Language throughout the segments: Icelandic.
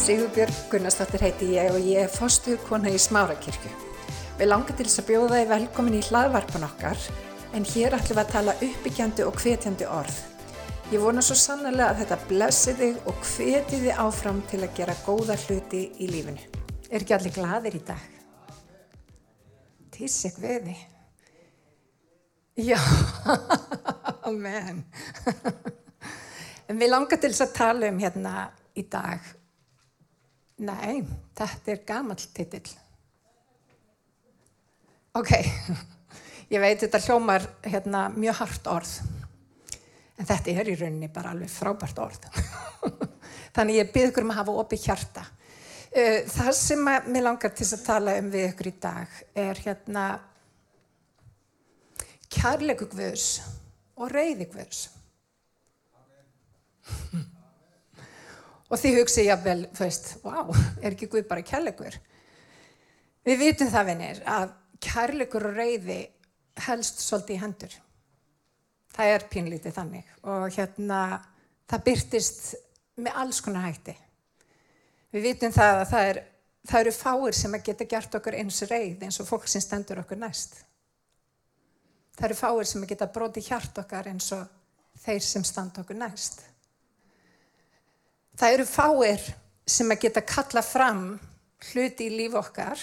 Sigurbjörg Gunnarsdóttir heiti ég og ég er fostuð kona í Smárakirkju. Við langar til þess að bjóða þið velkomin í hlaðvarpan okkar en hér ætlum við að tala uppbyggjandi og hvetjandi orð. Ég vona svo sannlega að þetta blessi þig og hveti þið áfram til að gera góða hluti í lífinu. Er ekki allir gladir í dag? Tísik við þið. Já, amen. en við langar til þess að tala um hérna í dag Nei, þetta er gamall titill. Ok, ég veit þetta hljómar hérna, mjög hart orð, en þetta er í rauninni bara alveg frábært orð. Þannig ég byrð ykkur um að hafa opið hjarta. Uh, það sem mér langar til að tala um við ykkur í dag er hérna kærleiku guðs og reyði guðs. Amen. Og því hugsi ég að vel, þú veist, wow, er ekki Guð bara kærleikur? Við vitum það, vinnir, að kærleikur og reyði helst svolítið í hendur. Það er pínlítið þannig og hérna það byrtist með alls konar hætti. Við vitum það að það, er, það eru fáir sem að geta gert okkur eins reyð eins og fólk sem stendur okkur næst. Það eru fáir sem að geta broti hjart okkar eins og þeir sem stand okkur næst. Það eru fáir sem að geta kalla fram hluti í líf okkar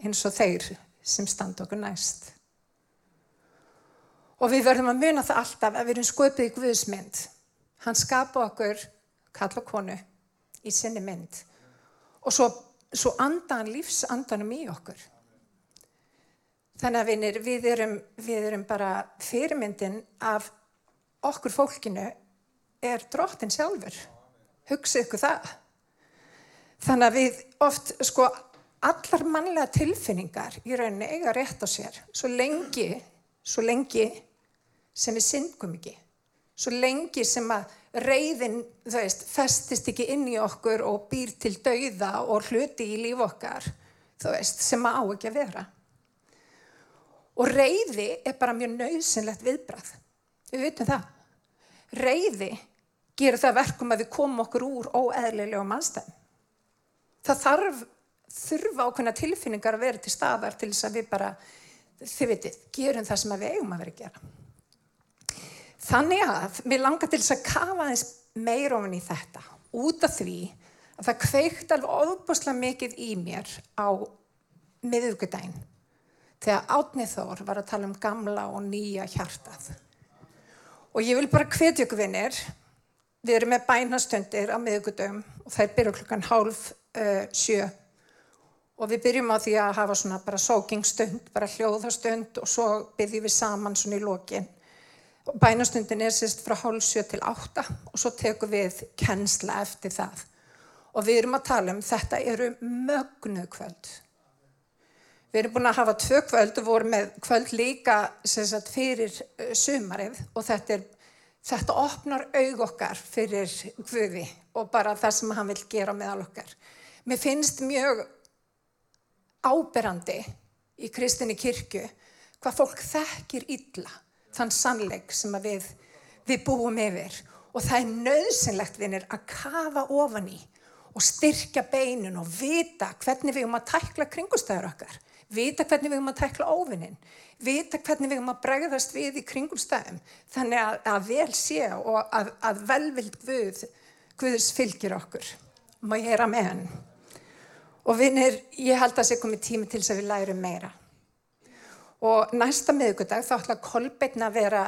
eins og þeir sem standa okkur næst. Og við verðum að muna það alltaf að við erum sköpið í Guðsmynd. Hann skapa okkur, kalla konu, í sinni mynd. Og svo, svo andan lífsandanum í okkur. Þannig að vinir, við, erum, við erum bara fyrirmyndin af okkur fólkinu er drottin sjálfur hugsið ykkur það. Þannig að við oft, sko, allar mannlega tilfinningar í rauninni eiga rétt á sér, svo lengi, svo lengi sem við syngum ekki, svo lengi sem að reyðin, þú veist, festist ekki inn í okkur og býr til dauða og hluti í líf okkar, þú veist, sem að á ekki að vera. Og reyði er bara mjög nöðsynlegt viðbrað. Við veitum það. Reyði gerir það verkum að við komum okkur úr óeðlilega mannstæðin. Það þarf, þurfa ákveðna tilfinningar að vera til staðar til þess að við bara, þið veitir, gerum það sem við eigum að vera að gera. Þannig að við langar til þess að kafa eins meir ofin í þetta út af því að það kveikt alveg óbúslega mikið í mér á miðugudaginn þegar Átnið Þór var að tala um gamla og nýja hjartað. Og ég vil bara hvetja ykkur vinnir Við erum með bænastöndir á miðugudögum og þær byrju klukkan hálf uh, sjö og við byrjum á því að hafa svona bara sókingstund, bara hljóðastund og svo byrjum við saman svona í lokin. Bænastundin er sérst frá hálf sjö til átta og svo tekum við kennsla eftir það. Og við erum að tala um þetta eru mögnu kvöld. Við erum búin að hafa tvö kvöld og vorum með kvöld líka sagt, fyrir uh, sumarið og þetta er Þetta opnar aug okkar fyrir Guði og bara það sem hann vil gera meðal okkar. Mér finnst mjög áberandi í kristinni kirkju hvað fólk þekkir illa þann sannleik sem við, við búum yfir og það er nöðsynlegt vinnir að kafa ofan í og styrkja beinin og vita hvernig við erum að tækla kringustæður okkar vita hvernig við erum að tækla óvinnin, vita hvernig við erum að bregðast við í kringum stæðum, þannig að, að vel sé og að, að velvild Guð, Guðs fylgir okkur. Má ég heyra með hann. Og vinnir, ég held að það sé komið tími til þess að við lærum meira. Og næsta miðugudag þá ætla Kolbeinn að vera,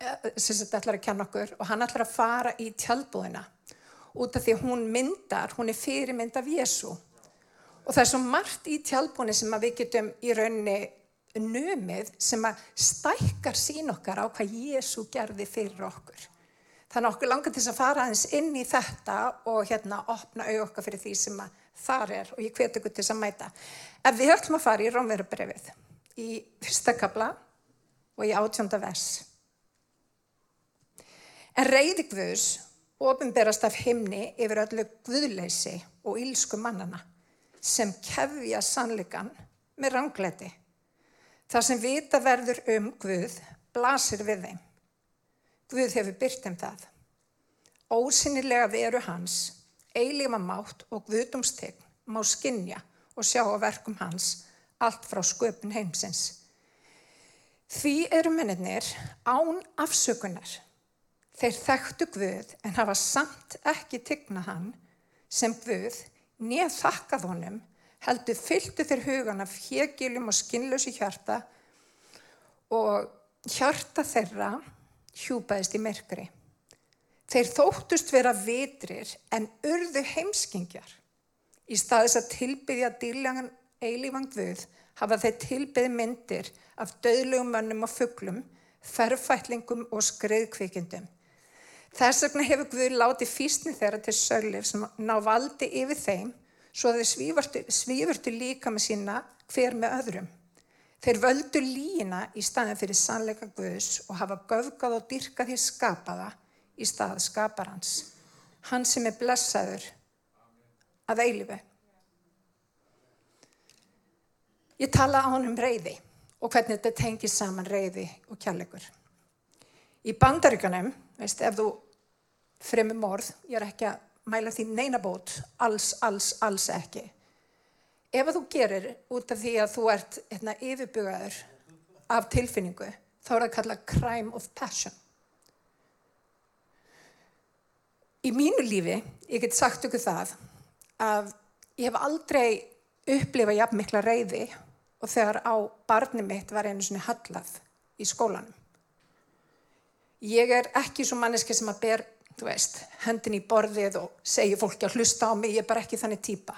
eh, sem þetta ætlar að kjanna okkur, og hann ætlar að fara í tjálbúðina út af því hún myndar, hún er fyrirmynd af Jésu. Og það er svo margt í tjálbúni sem við getum í rauninni numið sem að stækkar sín okkar á hvað Jésu gerði fyrir okkur. Þannig okkur langar til að fara aðeins inn í þetta og hérna opna auðvokka fyrir því sem að þar er og ég hveti ykkur til að mæta. Ef við höllum að fara í Rómverubrefið í fyrsta kabla og í átjónda vers. En reyði Guðs ofinberast af himni yfir öllu guðleysi og ílsku mannana sem kefja sannleikan með rangleiti. Það sem vita verður um Guð blasir við þeim. Guð hefur byrt um það. Ósynilega veru hans, eilíma mátt og guðdómstegn má skinja og sjá á verkum hans allt frá sköpun heimsins. Því eru mennir án afsökunar. Þeir þekktu Guð en hafa samt ekki tygnað hann sem Guð nýð þakkað honum heldur fylgdu þeir hugan af hegilum og skinnlösi hjarta og hjarta þeirra hjúpaðist í myrkri. Þeir þóttust vera vitrir en urðu heimskingjar. Í staðis að tilbyðja dýrlegan eilífang Guð hafa þeir tilbyði myndir af döðlugum mönnum og fugglum, ferfætlingum og skriðkvikindum. Þess vegna hefur Guð látið físni þeirra til sörlif sem ná valdi yfir þeim svo að þeir svífurtu líka með sína hver með öðrum. Þeir völdu lína í staðin fyrir sannleika Guðs og hafa göfgað og dyrkað því skapaða í stað skaparans. Hann sem er blessaður að eilifu. Ég tala á hann um reyði og hvernig þetta tengir saman reyði og kjallegur. Í bandaríkanum, veist, ef þú fremur morð, ég er ekki að mæla því neina bót, alls, alls, alls ekki. Ef þú gerir út af því að þú ert hérna, yfirbugaður af tilfinningu, þá er það að kalla crime of passion. Í mínu lífi, ég get sagt ykkur það, að ég hef aldrei upplifað jafn mikla reyði og þegar á barni mitt var einu svona hallað í skólanum. Ég er ekki svo manneski sem að ber, veist, hendin í borðið og segja fólki að hlusta á mig, ég er bara ekki þannig týpa.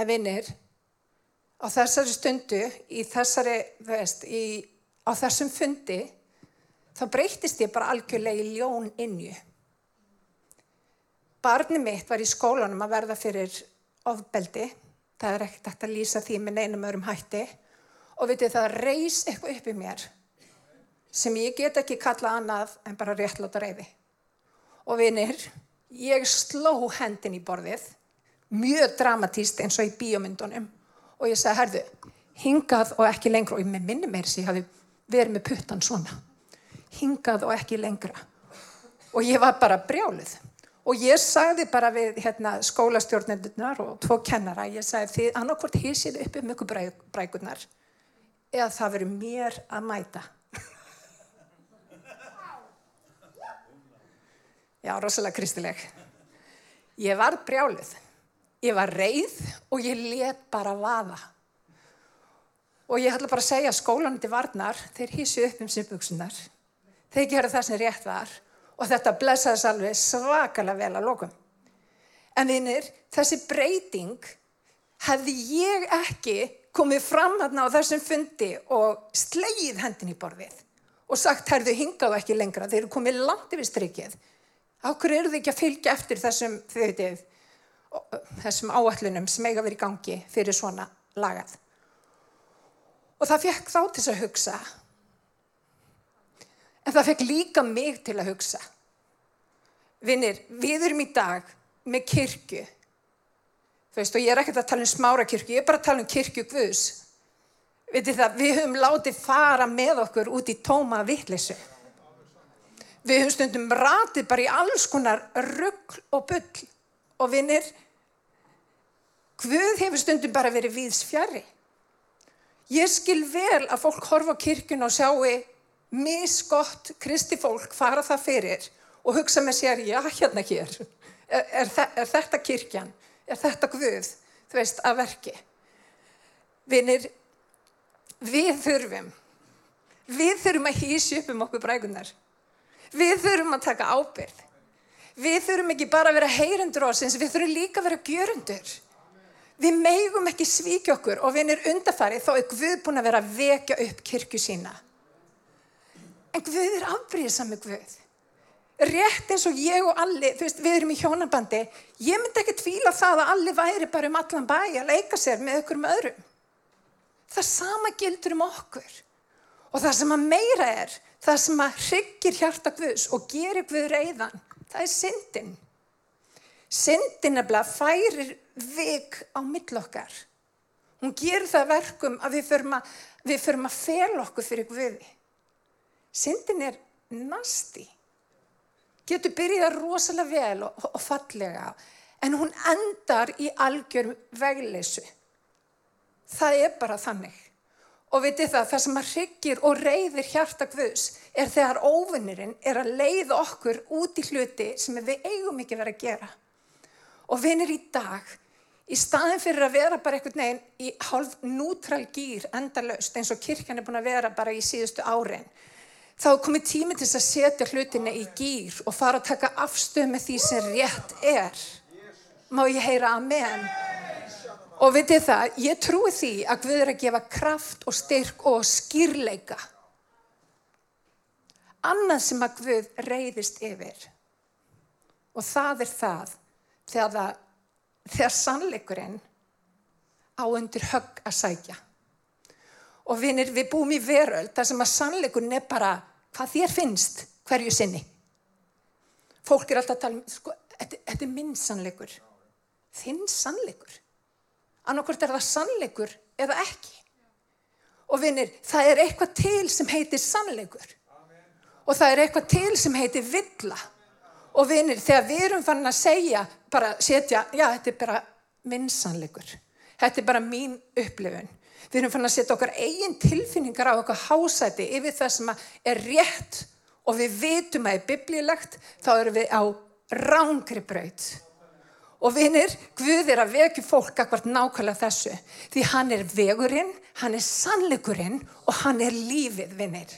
En vinnir, á þessari stundu, í þessari, veist, í, á þessum fundi, þá breytist ég bara algjörlega í ljón innju. Barni mitt var í skólanum að verða fyrir ofbeldi það er ekkert að lýsa því með neinum öðrum hætti og vitið það reys eitthvað upp í mér sem ég get ekki kalla annað en bara réttláta reyði. Og vinir, ég sló hendin í borðið, mjög dramatíst eins og í bíomundunum og ég sagði, herðu, hingað og ekki lengra og ég minni meir sem ég hafi verið með puttan svona, hingað og ekki lengra og ég var bara brjálið. Og ég sagði bara við hérna, skólastjórnendunar og tvo kennara, ég sagði þið annarkvort hýsið upp um ykkur brækunar eða það verður mér að mæta. Já, rosalega kristileg. Ég var brjálið, ég var reið og ég let bara vaða. Og ég ætla bara að segja skólanandi varnar, þeir hýsið upp um simbuksunar. Þeir gera það sem rétt var og þetta blessaðis alveg svakalega vel að lokum. En þínir, þessi breyting hefði ég ekki komið fram þarna á þessum fundi og sleið hendin í borðið og sagt, herðu hingað ekki lengra, þeir eru komið langt yfir strykið. Áhverju eru þið ekki að fylgja eftir þessum, veitir, þessum áallunum sem eiga verið í gangi fyrir svona lagað? Og það fekk þá til að hugsa En það fekk líka mig til að hugsa. Vinnir, við erum í dag með kirkju. Veist, og ég er ekkert að tala um smára kirkju, ég er bara að tala um kirkju Guðs. Það, við höfum látið fara með okkur út í tóma vittlisu. Við höfum stundum ratið bara í alls konar ruggl og bull. Og vinnir, Guð hefur stundum bara verið viðs fjari. Ég skil vel að fólk horfa á kirkjun og sjáu misgott kristi fólk fara það fyrir og hugsa með sér, já hérna hér, er, er, er þetta kirkjan, er þetta Guð, þú veist, að verki. Vinir, við þurfum, við þurfum að hýsi upp um okkur brækunar, við þurfum að taka ábyrð, við þurfum ekki bara að vera heyrendur ásins, við þurfum líka að vera gjörundur. Við meigum ekki svíkja okkur og vinir undarfarið þá er Guð búin að vera að vekja upp kirkju sína. En Guð er afbríðsami Guð. Rétt eins og ég og Alli, þú veist, við erum í hjónabandi, ég myndi ekki tvíla það að Alli væri bara um allan bæ að leika sér með okkur um öðrum. Það sama gildur um okkur. Og það sem að meira er, það sem að hryggir hjarta Guðs og gerir Guð reyðan, það er syndin. Syndin bara færir vik á millokkar. Hún gerir það verkum að við förum að, við förum að fel okkur fyrir Guði. Syndin er nasti. Getur byrjað rosalega vel og, og fallega. en hún endar í algjör vegleysu. Það er bara þannig. Og vitið það, það sem að hryggir og reyðir hjarta Guðs er þegar óvinnirinn er að leiða okkur út í hluti sem við eigum ekki verið að gera. Og vinnir í dag, í staðin fyrir að vera bara einhvern veginn í hálf nútral gýr endalaust eins og kirkjan er búin að vera bara í síðustu árin, þá er komið tími til að setja hlutina í gýr og fara að taka afstöð með því sem rétt er. Má ég heyra amen? Og veitir það, ég trúi því að Guð er að gefa kraft og styrk og skýrleika. Annað sem að Guð reyðist yfir. Og það er það þegar, það, þegar sannleikurinn á undir högg að sækja. Og vinir, við búum í veröld þar sem að sannleikurinn er bara hvað þér finnst hverju sinni. Fólk er alltaf að tala um, sko, þetta er minn sannleikur. Þinn sannleikur annarkort er það sannleikur eða ekki. Og vinnir, það er eitthvað til sem heitir sannleikur. Og það er eitthvað til sem heitir villa. Og vinnir, þegar við erum fann að segja, bara setja, já, þetta er bara minn sannleikur. Þetta er bara mín upplifun. Við erum fann að setja okkar eigin tilfinningar á okkar hásæti yfir það sem er rétt og við vitum að það er biblílegt, þá erum við á rángri braut. Og vinir, Guð er að vekja fólk akkvært nákvæmlega þessu. Því hann er vegurinn, hann er sannleikurinn og hann er lífið, vinir.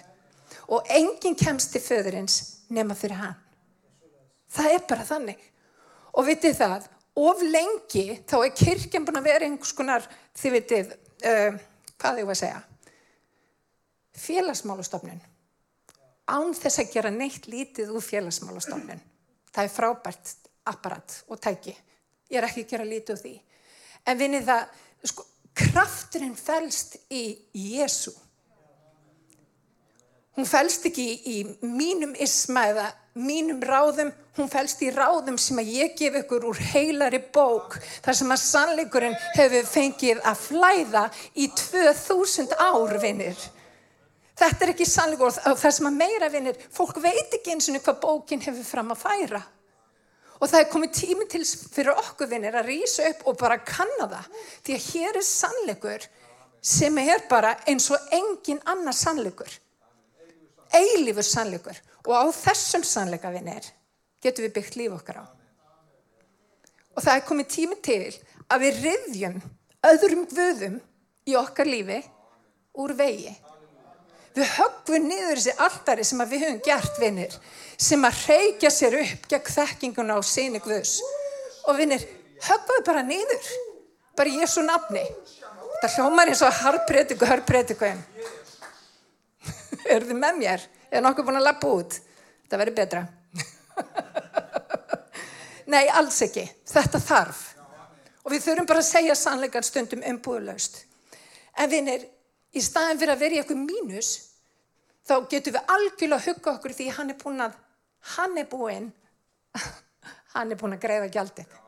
Og enginn kemst til föðurins nema fyrir hann. Það er bara þannig. Og vitið það, of lengi þá er kirkjan búin að vera einhvers konar, þið vitið, uh, hvað ég var að segja, félagsmálastofnun. Án þess að gera neitt lítið úr félagsmálastofnun. Það er frábært apparat og tæki. Ég er ekki að gera lítið úr því. En vinið það, sko, krafturinn fælst í Jésu. Hún fælst ekki í, í mínum isma eða mínum ráðum, hún fælst í ráðum sem að ég gef ykkur úr heilari bók þar sem að sannleikurinn hefur fengið að flæða í 2000 ár, vinnir. Þetta er ekki sannleikur og það sem að meira, vinnir, fólk veit ekki eins og hvað bókin hefur fram að færa. Og það er komið tími til fyrir okkur vinnir að rýsa upp og bara kanna það. Því að hér er sannleikur sem er bara eins og engin annar sannleikur. Eilífur sannleikur. Og á þessum sannleika vinnir getum við byggt líf okkar á. Og það er komið tími til að við riðjum öðrum vöðum í okkar lífi úr vegi. Við höggum niður þessi alltari sem við höfum gert vinnir sem að reykja sér upp gegn þekkinguna á síni Guðs. Og vinnir, höfðuðu bara niður, bara Jésu nafni. Það hljómar eins og harprediku, harprediku. Eru þið með mér? Er nokkuð búin að lappa út? Það verður betra. Nei, alls ekki. Þetta þarf. Og við þurfum bara að segja sannleikar stundum umbúðlaust. En vinnir, í staðin fyrir að vera í eitthvað mínus, þá getum við algjörlega að hugga okkur því hann er búin að hann er búinn hann er búinn að greiða gjaldið.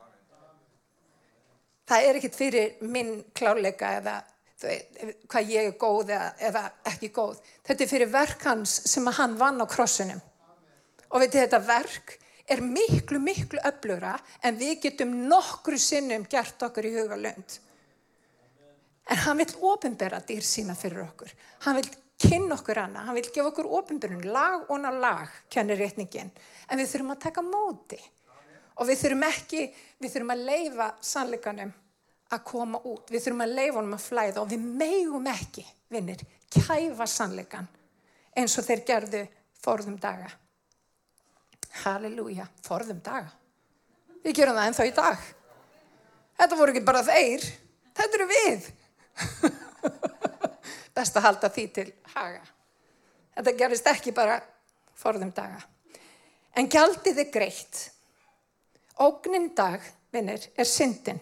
Það er ekkit fyrir minn kláleika eða hvað ég er góð eða, eða ekki góð. Þetta er fyrir verk hans sem að hann vann á krossunum og veitir þetta verk er miklu miklu öflugra en við getum nokkru sinnum gert okkur í huga lönd en hann vil ofinbera dýr sína fyrir okkur. Hann vil kynna okkur hana, hann vil gefa okkur ofinbjörnum, lag og ná lag, kennir rétningin, en við þurfum að taka móti. Og við þurfum ekki, við þurfum að leifa sannleikanum að koma út, við þurfum að leifa honum að flæða. Og við meigum ekki, vinnir, kæfa sannleikan eins og þeir gerðu forðum daga. Halleluja, forðum daga. Við gerum það ennþá í dag. Þetta voru ekki bara þeir, þetta eru við. best að halda því til haga. Þetta gerist ekki bara forðum daga. En gjaldið er greitt. Ógnin dag, vinnir, er syndin.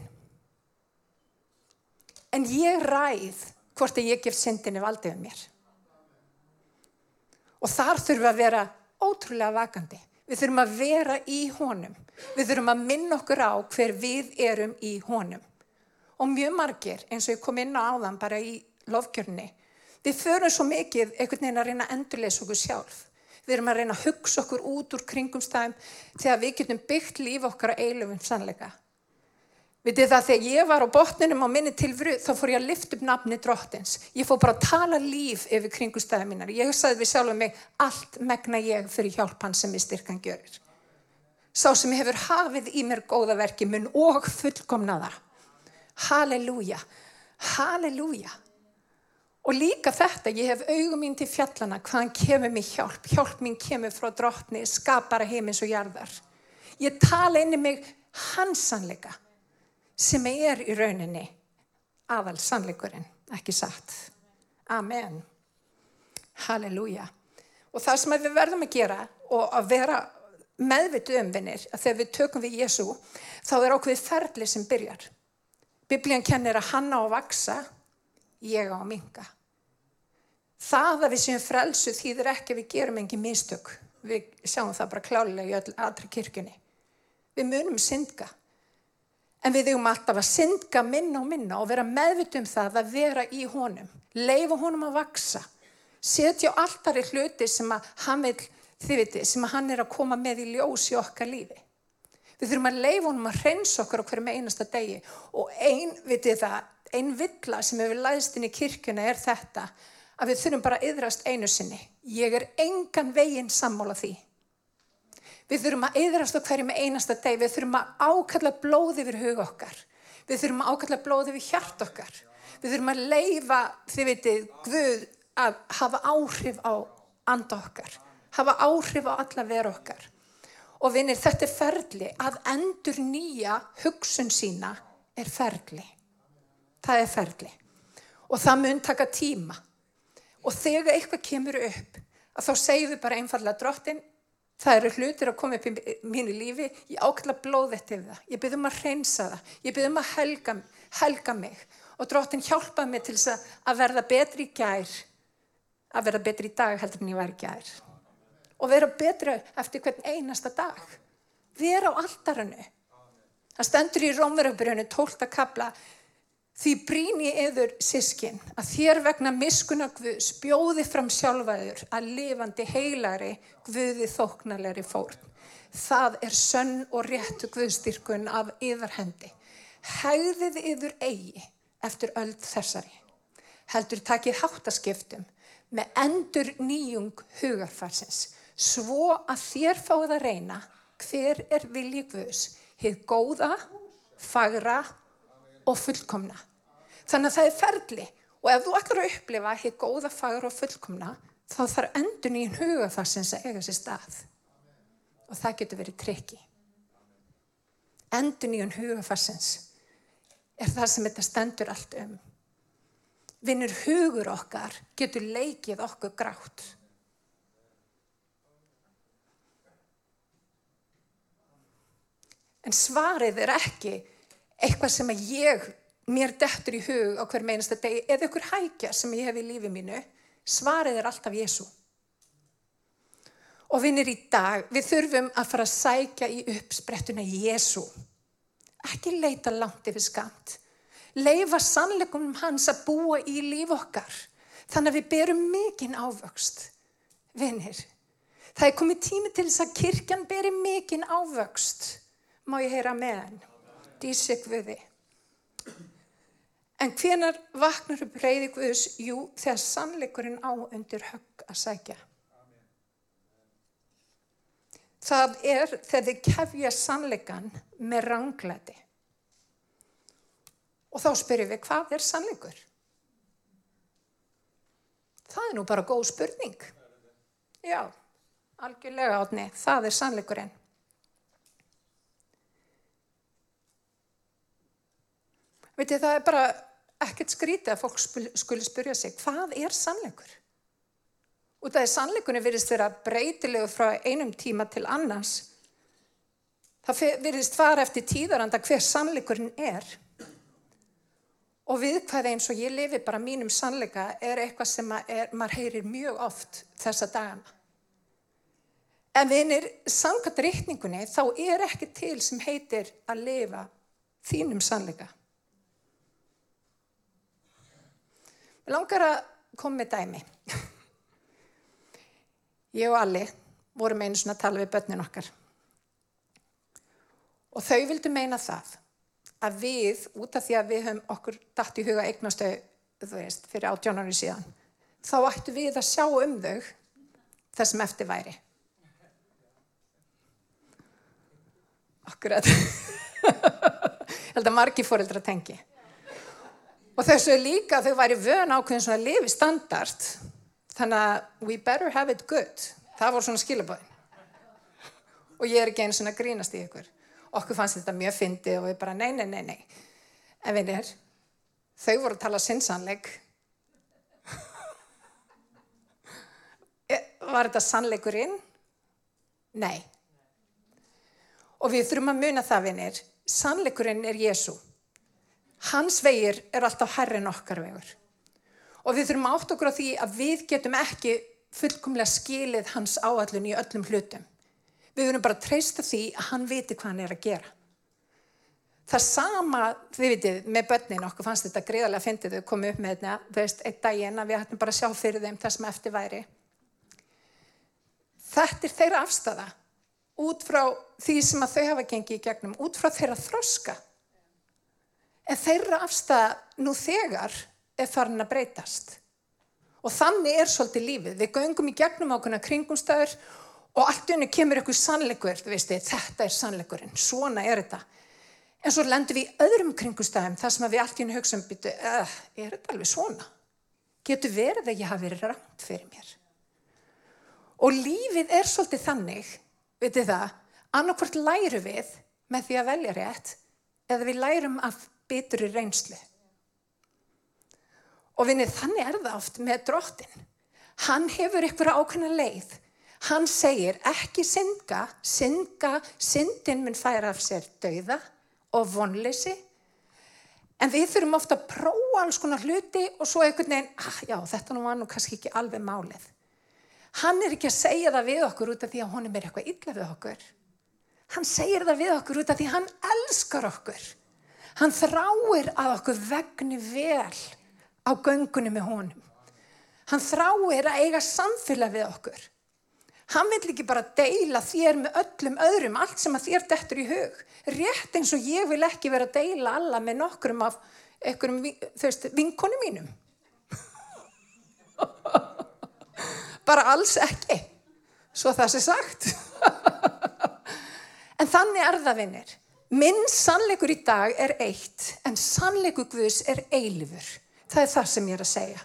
En ég ræð hvort að ég gef syndinni valdið um mér. Og þar þurfum að vera ótrúlega vakandi. Við þurfum að vera í honum. Við þurfum að minna okkur á hver við erum í honum. Og mjög margir, eins og ég kom inn á áðan bara í lofkjörni, Við förum svo mikið einhvern veginn að reyna að endurleysa okkur sjálf. Við erum að reyna að hugsa okkur út úr kringumstæðum þegar við getum byggt líf okkar að eilufum sannleika. Vitið það, þegar ég var á botninum á minni tilfru, þá fór ég að lifta upp nafni drottins. Ég fór bara að tala líf yfir kringustæði mínar. Ég sagði við sjálf mig, allt megna ég fyrir hjálp hann sem ég styrkan görir. Sá sem hefur hafið í mér góða verki mun og fullkomna það. Halleluja, halleluja. Og líka þetta, ég hef augum mín til fjallana, hvaðan kemur mér hjálp. Hjálp mín kemur frá drottni, skapara heimins og jarðar. Ég tala inn í mig hansanleika sem er í rauninni aðal sannleikurinn, ekki satt. Amen. Halleluja. Og það sem við verðum að gera og að vera meðvitu umvinnir að þegar við tökum við Jésu þá er ákveðið ferli sem byrjar. Biblían kennir að hanna á að vaksa, ég á að minga. Það að við séum frelsu þýðir ekki að við gerum engi mistök. Við sjáum það bara klálega í allri kirkjunni. Við munum syndga. En við eigum alltaf að syndga minna og minna og vera meðvitum það að vera í honum. Leifa honum að vaksa. Setja á alltaf í hluti sem að hann vil, þið viti, sem að hann er að koma með í ljós í okkar lífi. Við þurfum að leifa honum að hreinsa okkur okkur með einasta degi. Og ein, vitið það, ein villa sem hefur læðist inn í kirkuna er þetta að við þurfum bara að yðrast einu sinni. Ég er engan veginn sammála því. Við þurfum að eðrast á hverju með einasta deg. Við þurfum að ákalla blóði yfir hug okkar. Við þurfum að ákalla blóði yfir hjart okkar. Við þurfum að leifa, þið veitir, Guð að hafa áhrif á anda okkar. Hafa áhrif á alla veru okkar. Og vinir, þetta er ferli. Að endur nýja hugsun sína er ferli. Það er ferli. Og það mun taka tíma. Og þegar eitthvað kemur upp, að þá segjum við bara einfallega drottin, Það eru hlutir að koma upp í mínu lífi, ég ákveðla blóð eftir það, ég byrðum að reynsa það, ég byrðum að helga, helga mig og dróttin hjálpaði mig til þess að verða betri í gær, að verða betri í dag heldur en ég var í gær og vera betri eftir hvern einasta dag, vera á aldarinu. Það stendur í Rómverðabrjönu 12. kabla Því brín ég eður sískin að þér vegna miskuna Guðs bjóði fram sjálfaður að lifandi heilari Guði þóknarleiri fórn. Það er sönn og réttu Guðstyrkun af yðarhendi. Hæðið yður eigi eftir öll þessari. Heldur takið háttaskiptum með endur nýjung hugarfarsins svo að þér fáið að reyna hver er vilji Guðs, hitt góða, fagra og fullkomna. Þannig að það er ferli og ef þú ætlar að upplifa hér góða fagur og fullkomna þá þarf endun í hugafarsins að eiga sér stað og það getur verið trikki. Endun í hugafarsins er það sem þetta stendur allt um. Vinnur hugur okkar getur leikið okkur grátt. En svarið er ekki eitthvað sem að ég, mér dettur í hug á hver meinasta degi, eða ykkur hækja sem ég hef í lífi mínu, svarið er alltaf Jésu. Og vinnir í dag, við þurfum að fara að sækja í uppsprettuna Jésu. Ekki leita langt yfir skamt. Leifa sannleikum hans að búa í líf okkar. Þannig að við berum mikinn ávöxt. Vinnir, það er komið tími til þess að kirkjan beri mikinn ávöxt. Má ég heyra með henn? dísi Guði. En hvenar vaknar upp reyði Guðs? Jú, þegar sannleikurinn á undir högg að sækja. Það er þegar þið kefja sannleikan með ranglæti. Og þá spyrjum við, hvað er sannleikur? Það er nú bara góð spurning. Já, algjörlega átni, það er sannleikurinn. Veitir, það er bara ekkert skrítið að fólk skuli spyrja sig, hvað er sannleikur? Og það er sannleikunni virðist vera breytilegu frá einum tíma til annars. Það virðist fara eftir tíðaranda hver sannleikurinn er. Og við hvað eins og ég lifi bara mínum sannleika er eitthvað sem er, maður heyrir mjög oft þessa dagana. En vinir, samkvæmt riktningunni þá er ekki til sem heitir að lifa þínum sannleika. Mér langar að koma með dæmi. Ég og Alli vorum einu svona að tala við börnin okkar. Og þau vildu meina það að við, út af því að við höfum okkur dætt í huga eignastu, þú veist, fyrir átjónarni síðan, þá ættu við að sjá um þau þessum eftir væri. Akkurat. Held að margi fóreldra tengi. Og þessu er líka að þau væri vön ákveðin svona lifi standard. Þannig að we better have it good. Það voru svona skilabóðin. Og ég er ekki einu svona grínast í ykkur. Okkur fannst þetta mjög fyndið og við bara nei, nei, nei, nei. En vinir, þau voru að tala sinnsanleik. Var þetta sannleikurinn? Nei. Og við þurfum að muna það, vinir. Sannleikurinn er Jésu. Hans vegir er alltaf herri en okkar vegur. Og við þurfum átt okkur á því að við getum ekki fullkomlega skilið hans áallun í öllum hlutum. Við þurfum bara að treysta því að hann viti hvað hann er að gera. Það sama, þið vitið, með börnin okkur fannst þetta greiðarlega að fyndið þau komið upp með þetta, þú veist, einn daginn að við hættum bara að sjá fyrir þeim það sem eftir væri. Þetta er þeirra afstafa út frá því sem að þau hafa gengið í gegnum, út frá þeirra þroska. En þeirra afstafa nú þegar er farin að breytast. Og þannig er svolítið lífið. Við göngum í gegnum ákveðna kringumstæður og allt unni kemur ykkur sannleikur, þetta er sannleikurinn, svona er þetta. En svo lendur við í öðrum kringumstæðum þar sem við allt í unni hugsa um byttu, uh, er þetta alveg svona? Getur verið að ég hafi verið rænt fyrir mér? Og lífið er svolítið þannig, veitir það, annarkvort læru við með því að velja rétt eða við lærum af bituri reynslu. Og vinnið þannig er það oft með drottin. Hann hefur ykkur ákveðna leið. Hann segir ekki synga, synga, syndin mun færa af sér dauða og vonleysi. En við þurfum ofta að prófa alls konar hluti og svo einhvern veginn, ah, já þetta nú var nú kannski ekki alveg málið. Hann er ekki að segja það við okkur út af því að honum er eitthvað illa við okkur. Hann segir það við okkur út af því að hann elskar okkur. Hann þráir að okkur vegni vel á göngunni með honum. Hann þráir að eiga samfélag við okkur. Hann vil ekki bara deila þér með öllum öðrum, allt sem að þér dettur í hug. Rétt eins og ég vil ekki vera að deila alla með nokkrum af einhverjum, þú veist, vinkonu mínum. bara alls ekki. Svo það sé sagt. en þannig er það vinnir. Minn sannleikur í dag er eitt, en sannleikur Guðs er eilifur. Það er það sem ég er að segja.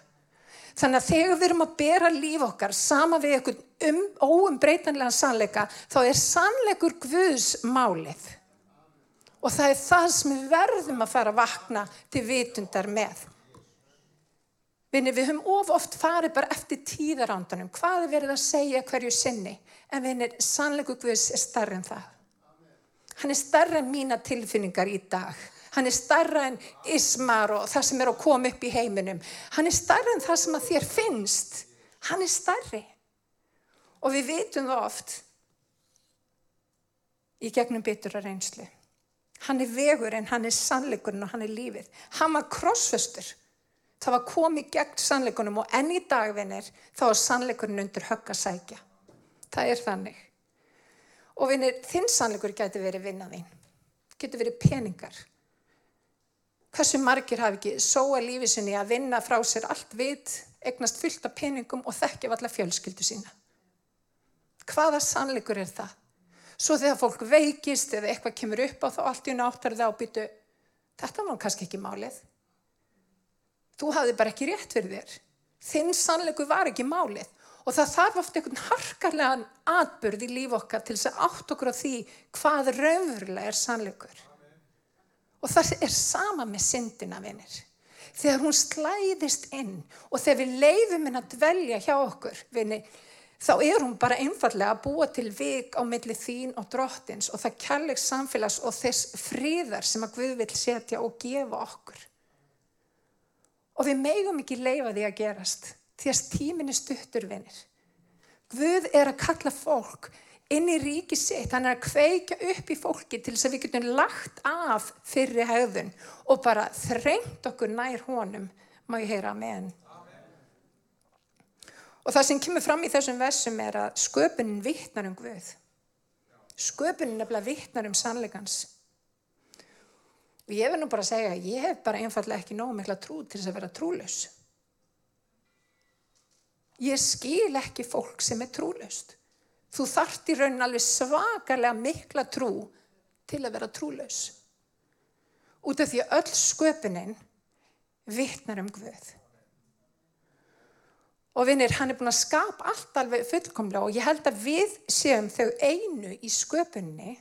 Þannig að þegar við erum að bera líf okkar sama við einhvern um, óumbreytanlega sannleika, þá er sannleikur Guðs málið. Og það er það sem við verðum að fara að vakna til vitundar með. Vinni, við höfum of oft farið bara eftir tíðarándanum. Hvað er verið að segja hverju sinni? En vinni, sannleikur Guðs er starri en það. Hann er starri en mína tilfinningar í dag. Hann er starra en ismar og það sem er að koma upp í heiminum. Hann er starra en það sem að þér finnst. Hann er starri. Og við vitum það oft í gegnum bitur að reynslu. Hann er vegur en hann er sannleikurinn og hann er lífið. Hann var krossföstur. Það var komið gegn sannleikunum og enn í dagvinnir þá er sannleikurinn undir högg að sækja. Það er þannig. Og vinnir, þinn sannleikur getur verið vinnaðinn. Getur verið peningar Hversu margir hafi ekki sóa lífið sinni að vinna frá sér allt vit, egnast fyllt af peningum og þekkja allar fjölskyldu sína. Hvaða sannleikur er það? Svo þegar fólk veikist eða eitthvað kemur upp á þá allt í náttar og byttu, þetta var kannski ekki málið. Þú hafði bara ekki rétt fyrir þér. Þinn sannleikur var ekki málið. Og það þarf ofta einhvern harkarlegan atbyrð í líf okkar til þess að átt okkur á því hvað raunverulega er sannleikur. Og það er sama með syndina, vinnir. Þegar hún slæðist inn og þegar við leifum henn að dvelja hjá okkur, vinnir, þá er hún bara einfallega að búa til vik á milli þín og drottins og það kærleiks samfélags og þess fríðar sem að Guð vil setja og gefa okkur. Og við megum ekki leifa því að gerast því að tíminni stuttur, vinnir. Guð er að kalla fólk inn í ríki sitt, hann er að kveika upp í fólki til þess að við getum lagt af fyrri haugðun og bara þrengt okkur nær honum, má ég heyra með henn. Og það sem kemur fram í þessum versum er að sköpunin vittnar um Guð. Sköpunin bara vittnar um sannleikans. Og ég verð nú bara að segja, ég hef bara einfallega ekki nóg mikla trú til þess að vera trúlaus. Ég skil ekki fólk sem er trúlaust. Þú þart í raunin alveg svakalega mikla trú til að vera trúlaus. Út af því að öll sköpunin vittnar um Guð. Og vinnir, hann er búin að skapa allt alveg fullkomlega og ég held að við séum þau einu í sköpunni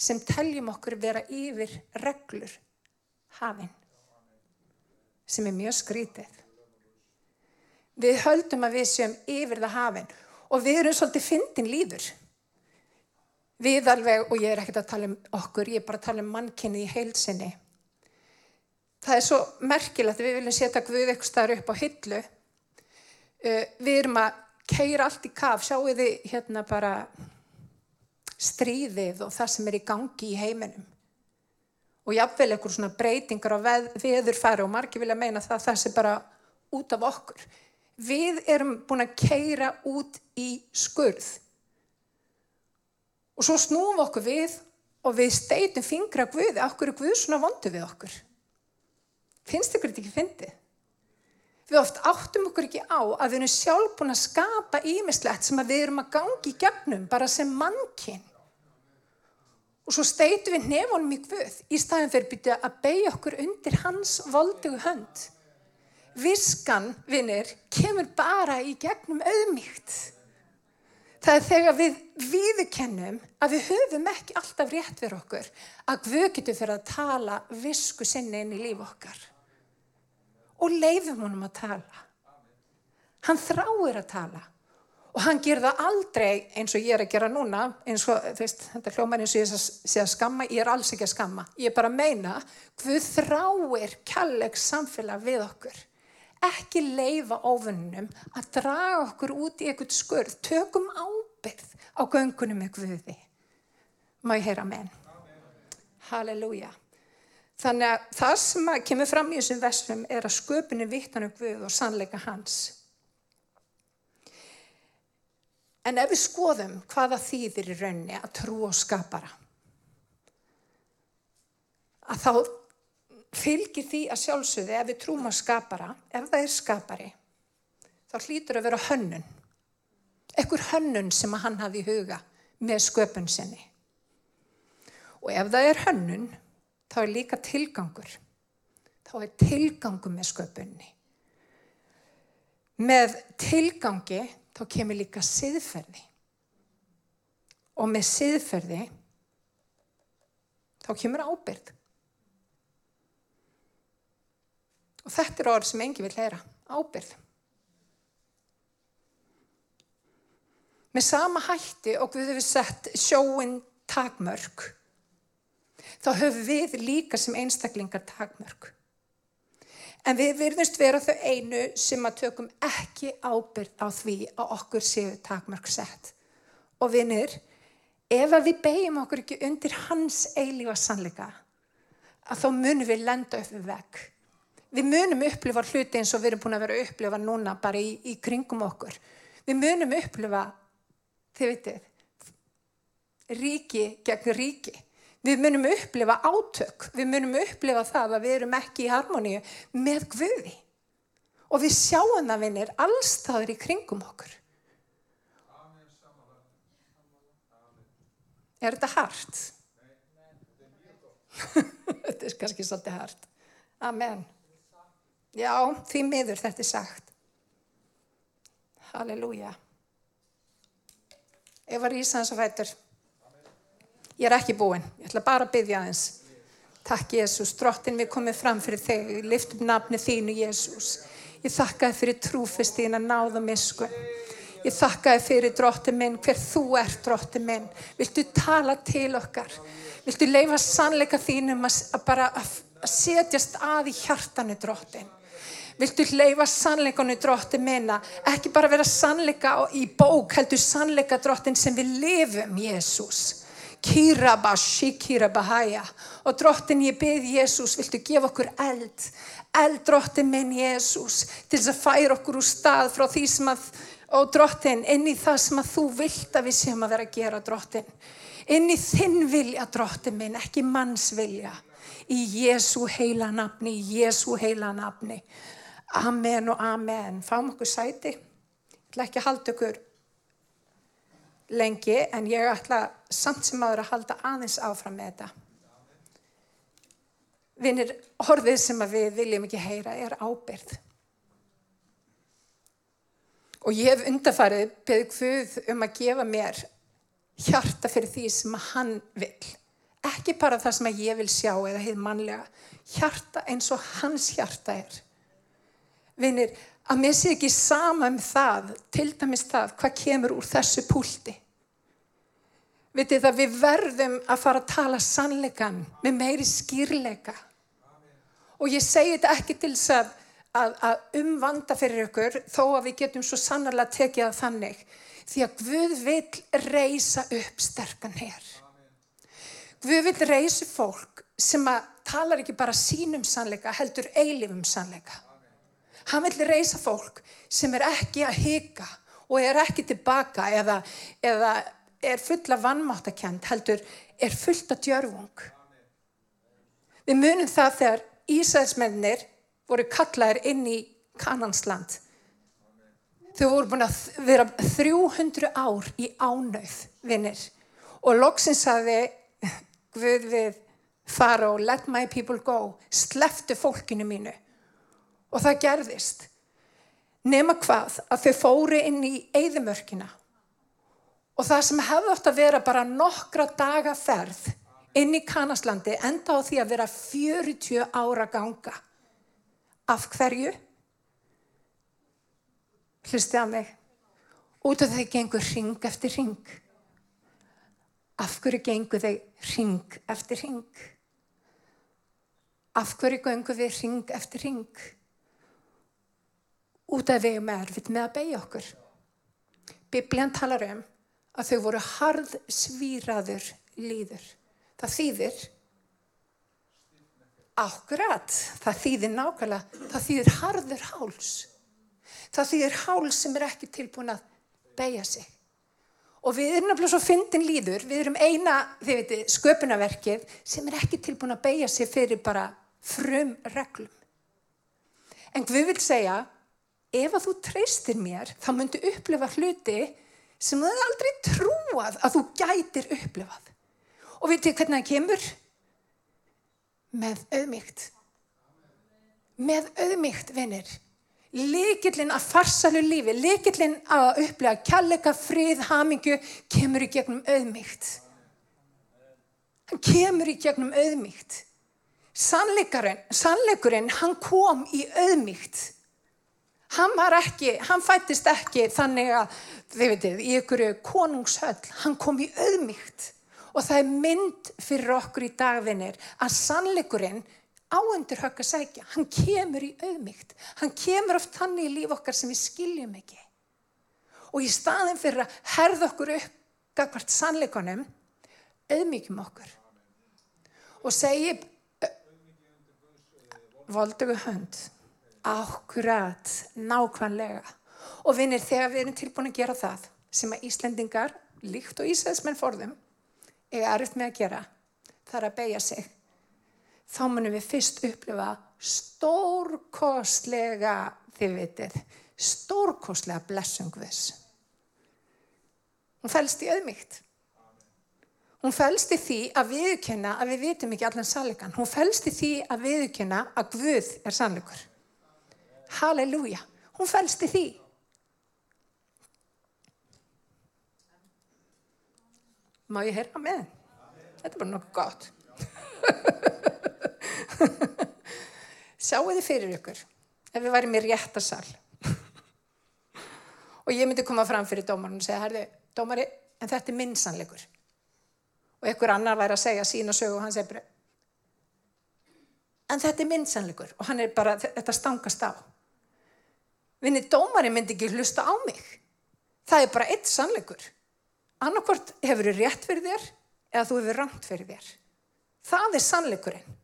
sem teljum okkur vera yfir reglur hafinn sem er mjög skrítið. Við höldum að við séum yfir það hafinn og við erum svolítið fyndin líður. Við alveg, og ég er ekkert að tala um okkur, ég er bara að tala um mannkinni í heilsinni. Það er svo merkilegt að við viljum setja Guð eitthvað starf upp á hillu Uh, við erum að keira allt í kaf, sjáu þið hérna bara stríðið og það sem er í gangi í heiminum. Og jáfnveil eitthvað svona breytingar á veðurfæri og margir vilja meina það það sem bara út af okkur. Við erum búin að keira út í skurð. Og svo snúum okkur við og við steitum fingra Guði. Akkur er Guð svona vondu við okkur? Finnst ykkur þetta ekki fyndið? Við oft áttum okkur ekki á að við erum sjálf búin að skapa ímislegt sem við erum að gangi í gegnum bara sem mannkinn. Og svo steitum við nefonum í Guð í staðin fyrir byrja að beigja okkur undir hans voldugu hönd. Viskan, vinnir, kemur bara í gegnum auðmíkt. Það er þegar við viðkennum að við höfum ekki alltaf rétt fyrir okkur að Guð getur fyrir að tala visku sinni inn í líf okkar og leifum honum að tala. Hann þráir að tala og hann ger það aldrei eins og ég er að gera núna, eins og veist, þetta hljómar eins og ég sé að skamma, ég er alls ekki að skamma. Ég er bara að meina, hvað þráir kjalleg samfélag við okkur. Ekki leifa ofunum að draga okkur út í eitthvað skurð, tökum ábyrð á göngunum með Guði. Má ég heyra menn? Halleluja. Þannig að það sem kemur fram í þessum versum er að sköpunni vittan um Guð og sannleika hans. En ef við skoðum hvaða þýðir í raunni að trú og skapara, að þá fylgir því að sjálfsögði ef við trúum á skapara, ef það er skapari, þá hlýtur að vera hönnun. Ekkur hönnun sem að hann hafi í huga með sköpun sinni. Og ef það er hönnun, þá er líka tilgangur. Þá er tilgangur með sköpunni. Með tilgangi þá kemur líka siðferði. Og með siðferði þá kemur ábyrð. Og þetta er orð sem engi vil heyra. Ábyrð. Með sama hætti og við hefum sett sjóin takmörk þá höfum við líka sem einstaklingar takmörk. En við virðumst vera þau einu sem að tökum ekki ábyrð á því að okkur séu takmörk sett. Og vinnir, ef við beigjum okkur ekki undir hans eilífa sannleika, að þá munum við lenda upp við vegg. Við munum upplifa hluti eins og við erum búin að vera að upplifa núna bara í, í kringum okkur. Við munum upplifa, þið vitið, ríki gegn ríki. Við munum upplifa átök, við munum upplifa það að við erum ekki í harmoníu með Guði. Og við sjáum það vinnir allstaður í kringum okkur. Er þetta hart? þetta er kannski svolítið hart. Amen. Já, því miður þetta er sagt. Halleluja. Eva Rísans og fættur. Ég er ekki búinn, ég ætla bara að byggja aðeins. Takk Jésús, drottin við komum fram fyrir þig, ég lift upp nafni þínu Jésús. Ég þakka þið fyrir trúfist þín að náða misku. Ég þakka þið fyrir drottin minn, hver þú ert drottin minn. Viltu tala til okkar? Viltu leifa sannleika þínum að, að bara að setjast að í hjartanu drottin? Viltu leifa sannleikanu drottin minna? Ekki bara vera sannleika í bók, heldur sannleika drottin sem við lifum Jésús. Og drottin ég byrð Jésús, viltu gefa okkur eld. Eld drottin minn Jésús til þess að færa okkur úr stað frá því sem að, og drottin, inn í það sem að þú vilt að við séum að vera að gera drottin. Inn í þinn vilja drottin minn, ekki manns vilja. Í Jésu heila nafni, í Jésu heila nafni. Amen og amen. Fáum okkur sæti. Ég ætla ekki að halda okkur lengi en ég ætla samt sem aður að halda aðeins áfram með þetta. Vinnir, orðið sem við viljum ekki heyra er ábyrð. Og ég hef undarfarið beðið Guð um að gefa mér hjarta fyrir því sem hann vil. Ekki bara það sem ég vil sjá eða hefð mannlega. Hjarta eins og hans hjarta er. Vinnir, að mér sé ekki sama um það, til dæmis það, hvað kemur úr þessu púlti. Vitið það, við verðum að fara að tala sannleikan með meiri skýrleika. Og ég segi þetta ekki til þess að, að, að umvanda fyrir ykkur, þó að við getum svo sannarlega tekið það þannig. Því að Guð vil reysa upp sterkan hér. Guð vil reysa fólk sem að talar ekki bara sínum sannleika, heldur eilifum sannleika. Hann vil reysa fólk sem er ekki að hika og er ekki tilbaka eða, eða er fulla vannmáttakent, heldur er fullt af djörfung. Við munum það þegar Ísæðismennir voru kallaðir inn í Kanansland. Þau voru búin að vera 300 ár í ánauð, vinnir. Og loksins saði Guð við fara og let my people go, sleftu fólkinu mínu. Og það gerðist. Nefna hvað að þau fóru inn í eigðumörkina. Og það sem hefði átt að vera bara nokkra daga ferð inn í Kanaslandi enda á því að vera 40 ára ganga. Af hverju? Hlusti að mig. Út af því gengur ring eftir ring. Af hverju gengur þeir ring eftir ring? Af hverju gengur við ring eftir ring? Út af við erum erfitt með að beigja okkur. Biblian talar um að þau voru harð svíraður líður. Það þýðir, akkurat, það þýðir nákvæmlega, það þýðir harður háls. Það þýðir háls sem er ekki tilbúin að beigja sig. Og við erum náttúrulega svo fyndin líður, við erum eina, þið veitir, sköpunaverkið sem er ekki tilbúin að beigja sig fyrir bara frum reglum. En við vil segja ef að þú treystir mér þá myndu upplifa hluti sem þú aldrei trúað að þú gætir upplifað. Og veitir hvernig það kemur? Með auðmygt með auðmygt vinnir líkillin að farsalu lífi líkillin að upplifa kjallega frið, hamingu kemur í gegnum auðmygt hann kemur í gegnum auðmygt sannleikurinn hann kom í auðmygt Hann var ekki, hann fættist ekki þannig að, þið veitir, í ykkur konungshöll, hann kom í auðmygt og það er mynd fyrir okkur í dagvinnir að sannleikurinn áendur högg að segja, hann kemur í auðmygt, hann kemur oft þannig í líf okkar sem við skiljum ekki. Og í staðin fyrir að herða okkur upp gagvart sannleikunum, auðmyggjum okkur. Og segi, voldugu hönd, Akkurat, nákvæmlega. Og vinnir, þegar við erum tilbúin að gera það sem að Íslendingar, líkt og Ísæðismenn forðum, er aðriðt með að gera, þar að beigja sig, þá munum við fyrst upplifa stórkostlega, þið vitið, stórkostlega blessungvis. Hún fælst í auðmygt. Hún fælst í því að viðkjöna að við vitum ekki allan sannleikan. Hún fælst í því að viðkjöna að Guð er sannleikur. Halleluja. Hún fælst í því. Má ég heyra með? Þetta er bara nokkuð gott. Sjáu þið fyrir ykkur ef við værim í réttasal og ég myndi koma fram fyrir dómarinn og segja, herði, dómari, en þetta er minnsanleikur. Og ykkur annar væri að segja sína sögu og hann segir bara, en þetta er minnsanleikur og hann er bara, þetta stangast á. Vinni, dómarinn myndi ekki hlusta á mig. Það er bara eitt sannleikur. Annarkort hefur þið rétt fyrir þér eða þú hefur rangt fyrir þér. Það er sannleikurinn.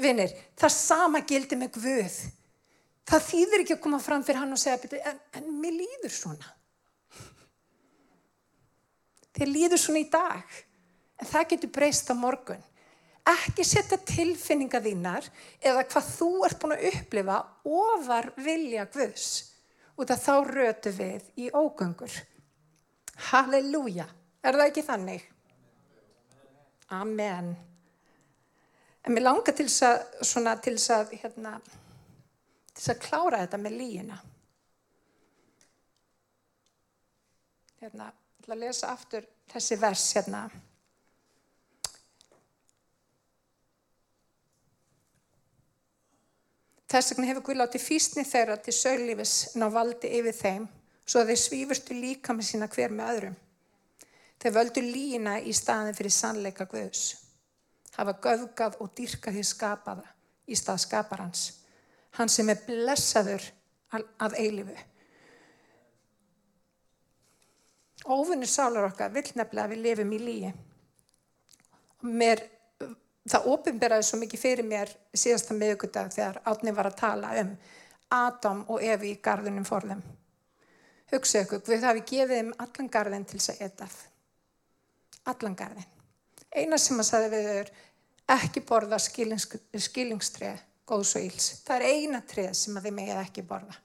Vinnir, það sama gildi með Guð. Það þýðir ekki að koma fram fyrir hann og segja, en, en mér líður svona. Þið líður svona í dag, en það getur breyst á morgun. Ekki setja tilfinninga þínar eða hvað þú ert búin að upplifa ofar vilja Guðs. Út af þá rötu við í ógöngur. Halleluja. Er það ekki þannig? Amen. En mér langar til þess að, svona, til þess að, hérna, til þess að klára þetta með líina. Hérna, ég ætla að lesa aftur þessi vers hérna. Þess vegna hefur Guð látið fýstni þeirra til söglífis ná valdi yfir þeim svo að þeir svífurstu líka með sína hver með öðrum. Þeir völdu lína í staðin fyrir sannleika Guðs. Hafa göfgað og dýrkað því skapaða í stað skaparans. Hann sem er blessaður að eilifu. Óvinnur sálar okkar vill nefnilega að við lifum í líi. Mér, það ofinberaði svo mikið fyrir mér síðasta miðugudag þegar átni var að tala um Adam og Evi í gardunum forðum. Hugsa ykkur, við hafi gefið þeim allan gardin til þess að etað. Allan gardin. Eina sem að sagði við þau ekki borða skilingstrið góðs og íls. Það er eina trið sem að þið megið ekki borða.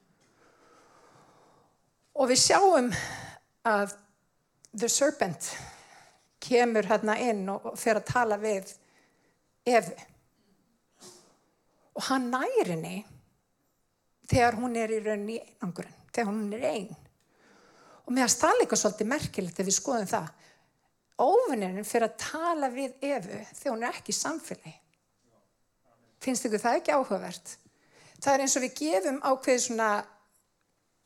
Og við sjáum að The Serpent kemur hérna inn og fer að tala við Efi. Og hann næri henni þegar hún er í rauninni í einangurinn, þegar hún er einn. Og mér finnst það líka svolítið merkilegt ef við skoðum það. Óvinnirinn fyrir að tala við Efu þegar hún er ekki í samfélagi. Finnst ykkur það ekki áhugavert? Það er eins og við gefum ákveði svona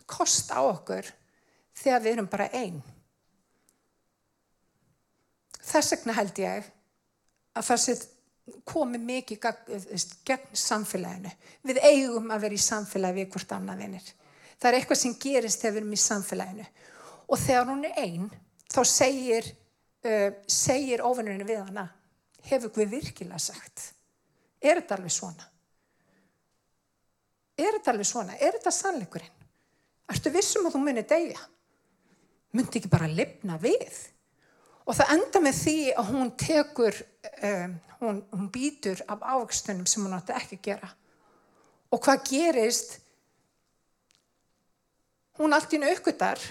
kost á okkur þegar við erum bara einn. Þess vegna held ég að það komi mikið gegn samfélaginu. Við eigum að vera í samfélagi við hvort annað vinir. Það er eitthvað sem gerist þegar við erum í samfélaginu. Og þegar hún er einn, þá segir, uh, segir ofinnurinn við hana, hefur við virkilega sagt. Er þetta alveg svona? Er þetta alveg svona? Er þetta sannleikurinn? Ertu vissum að þú munir degja? Mundi ekki bara lifna við? Og það enda með því að hún tekur, um, hún, hún býtur af ávegstunum sem hún átti ekki að gera. Og hvað gerist? Hún allt í hennu aukvöldar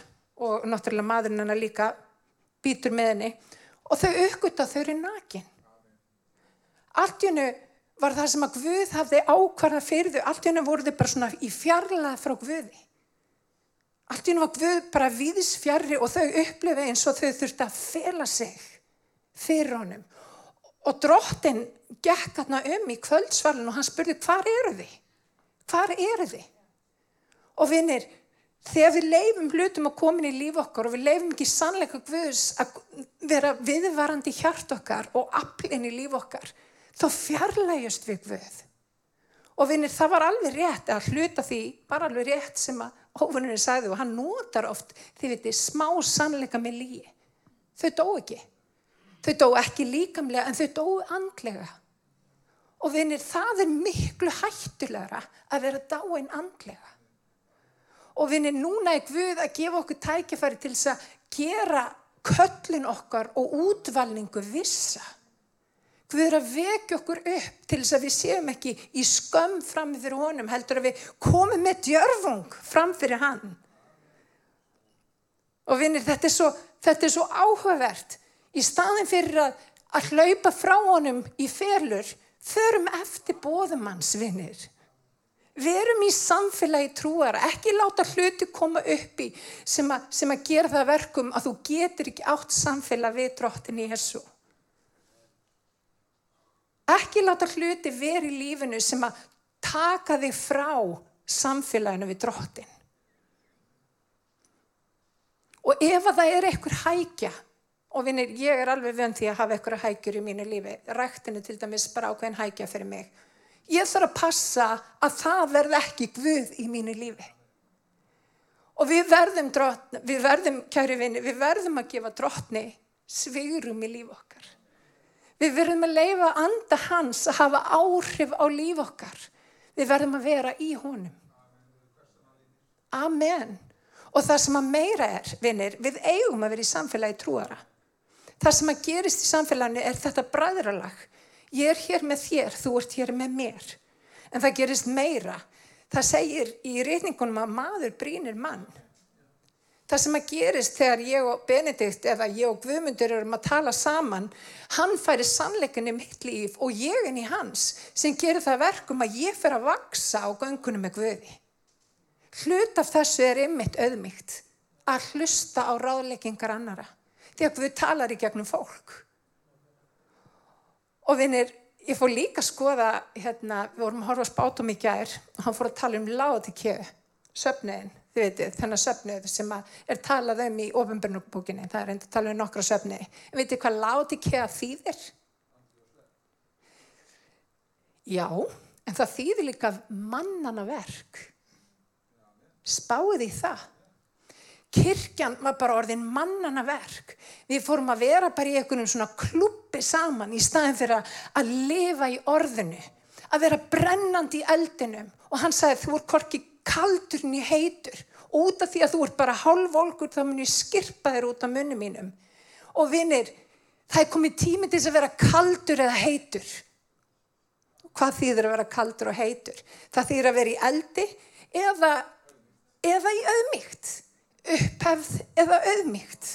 og náttúrulega maðurinn hennar líka býtur með henni og þau aukvölda þau eru nakin. Allt í hennu var það sem að Guð hafði ákvarða fyrir þau. Allt í hennu voru þau bara svona í fjarlað frá Guði. Allt í hennu var Guð bara viðs fjarrri og þau upplifið eins og þau þurfti að fela sig fyrir honum. Og drottin gekk þarna um í kvöldsvalun og hann spurði hvar eru þið? Hvar eru þið? Og vinnir, þegar við leifum hlutum að komin í líf okkar og við leifum ekki sannleika Guðs að vera viðvarandi hjart okkar og aflinn í líf okkar, þá fjarlægjast við Guð. Og vinnir, það var alveg rétt að hluta því, bara alveg rétt sem að óvinnurinn sagði og hann notar oft, þið veitir, smá sannleika með líi. Þau dó ekki. Þau dó ekki líkamlega en þau dó andlega. Og vinnir, það er miklu hættulegra að vera dáin andlega. Og vinnir, núna er Guð að gefa okkur tækifæri til þess að gera köllin okkar og útvalningu vissa. Guð er að vekja okkur upp til þess að við séum ekki í skömm fram fyrir honum, heldur að við komum með djörfung fram fyrir hann. Og vinnir, þetta er svo, þetta er svo áhugavert. Í staðin fyrir að, að hlaupa frá honum í ferlur, förum eftir bóðumanns, vinnir. Verum í samfélagi trúar, ekki láta hluti koma upp í sem, a, sem að gera það verkum að þú getur ekki átt samfélag við drottin í Jésu. Ekki láta hluti verið í lífinu sem að taka þig frá samfélaginu við drottin. Og ef að það er einhver hækja, og vinir, ég er alveg vönd því að hafa einhverja hækjur í mínu lífi, ræktinu til dæmis bara ákveðin hækja fyrir mig, ég þarf að passa að það verð ekki guð í mínu lífi. Og við verðum, drotni, við verðum, kæri vinni, við verðum að gefa drotni svigurum í líf okkar. Við verðum að leifa anda hans að hafa áhrif á líf okkar. Við verðum að vera í honum. Amen. Og það sem að meira er, vinnir, við eigum að vera í samfélagi trúara. Það sem að gerist í samfélaginu er þetta bræðralag. Ég er hér með þér, þú ert hér með mér. En það gerist meira. Það segir í reyningunum að maður brínir mann. Það sem að gerist þegar ég og Benedikt eða ég og Guðmundur erum að tala saman, hann færi sannleikinni mitt líf og ég inn í hans sem gerir það verkum að ég fer að vaksa á göngunum með Guði. Hlut af þessu er ymmit auðmygt að hlusta á ráðleikingar annara. Því að Guð talar í gegnum fólk. Og vinnir, ég fór líka að skoða, hérna, við vorum að horfa spátum í gær og hann fór að tala um látikjö, söfniðin þið veitir, þennan söfnið sem er talað um í ofinbjörnubókinni, það er enda að tala um nokkra söfniði. En veitir hvað láti kea þýðir? Já, en það þýðir líka mannana verk. Spáði það. Kirkjan var bara orðin mannana verk. Við fórum að vera bara í einhvern svona klubbi saman í staðin fyrir að lifa í orðinu, að vera brennandi í eldinum og hann sagði þú er korki kaldurinn í heitur. Út af því að þú ert bara hálfvolgur þá mun ég skirpa þér út af munum mínum. Og vinnir það er komið tími til þess að vera kaldur eða heitur. Hvað þýðir að vera kaldur og heitur? Það þýðir að vera í eldi eða, eða í auðmygt upphefð eða auðmygt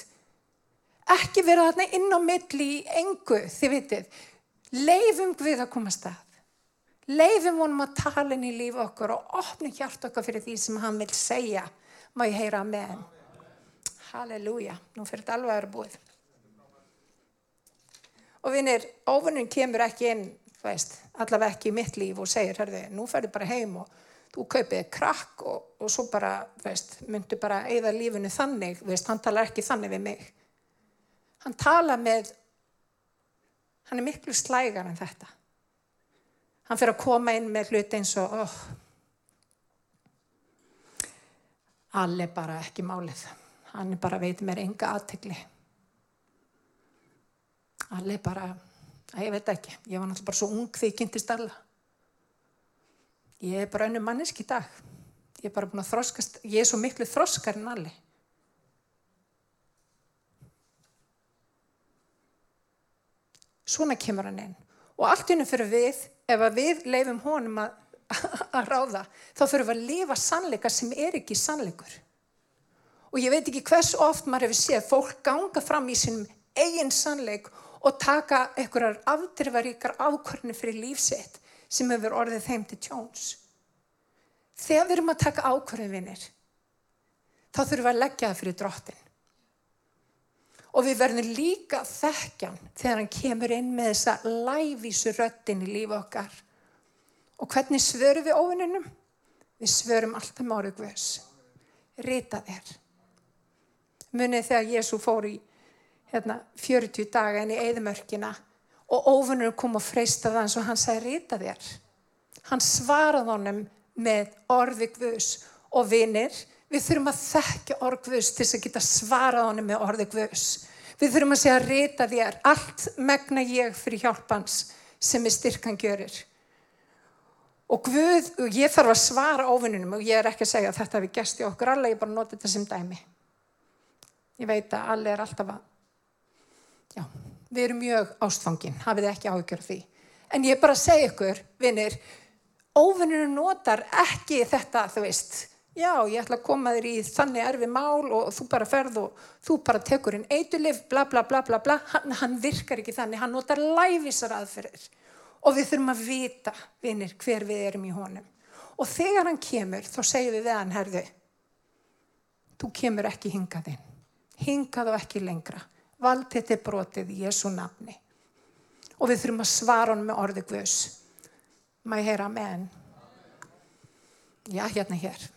ekki vera þarna inn á milli í engu þið vitið. Leifum við að koma stað Leifum honum að tala inn í líf okkur og opna hjart okkar fyrir því sem hann vil segja. Má ég heyra með henn. Halleluja. Nú fyrir þetta alveg að vera búið. Og vinir, ofunum kemur ekki inn, þú veist, allaveg ekki í mitt líf og segir, hörðu, nú ferðu bara heim og þú kaupið krakk og, og svo bara, þú veist, myndu bara eigða lífunu þannig, þú veist, hann talar ekki þannig við mig. Hann tala með, hann er miklu slægar en þetta. Hann fyrir að koma inn með hluti eins og oh, allir bara ekki málið. Hann bara veit mér enga aðtegli. Allir bara, að ég veit ekki, ég var náttúrulega bara svo ung þegar ég kynntist alla. Ég er bara önnu manneski í dag. Ég er bara búin að þroskast, ég er svo miklu þroskar en allir. Svona kemur hann inn. Og allt innum fyrir við ef við leifum honum að, að ráða, þá fyrir við að lifa sannleika sem er ekki sannleikur. Og ég veit ekki hvers oft maður hefur séð fólk ganga fram í sínum eigin sannleik og taka einhverjar afdrifaríkar ákvörni fyrir lífsett sem hefur orðið þeim til tjóns. Þegar við erum að taka ákvörðinvinir, þá þurfum við að leggja það fyrir drottin. Og við verðum líka þekkjan þegar hann kemur inn með þessa lævísu röttin í lífa okkar. Og hvernig svörum við óvinnunum? Við svörum alltaf máru guðs. Rita þér. Munið þegar Jésu fór í hérna, 40 daga inn í eðimörkina og óvinnunum kom og freystaði hans og hann sagði rita þér. Hann svaraði honum með orði guðs og vinnir Við þurfum að þekkja orðgvus til þess að geta svarað honum með orði gvus. Við þurfum að segja að rita þér allt megna ég fyrir hjálpans sem er styrkan gjörir. Og Guð, og ég þarf að svara ofinnunum og ég er ekki að segja að þetta við gæst í okkur alla, ég bara noti þetta sem dæmi. Ég veit að alla er alltaf að, já, við erum mjög ástfangin, hafið ekki áhugjör því. En ég er bara að segja ykkur, vinnir, ofinnunum notar ekki þetta, þú veist, já, ég ætla að koma þér í þannig erfi mál og þú bara ferð og þú bara tekur inn eitulif, bla bla bla bla bla, hann, hann virkar ekki þannig, hann notar læfisar aðferðir og við þurfum að vita, vinnir, hver við erum í honum. Og þegar hann kemur, þá segjum við við hann, herðu, þú kemur ekki hingað inn, hingað og ekki lengra, vald þetta brotið í Jésu nafni. Og við þurfum að svara hann með orði Guðs. Ég heyra hann? Já, hérna hér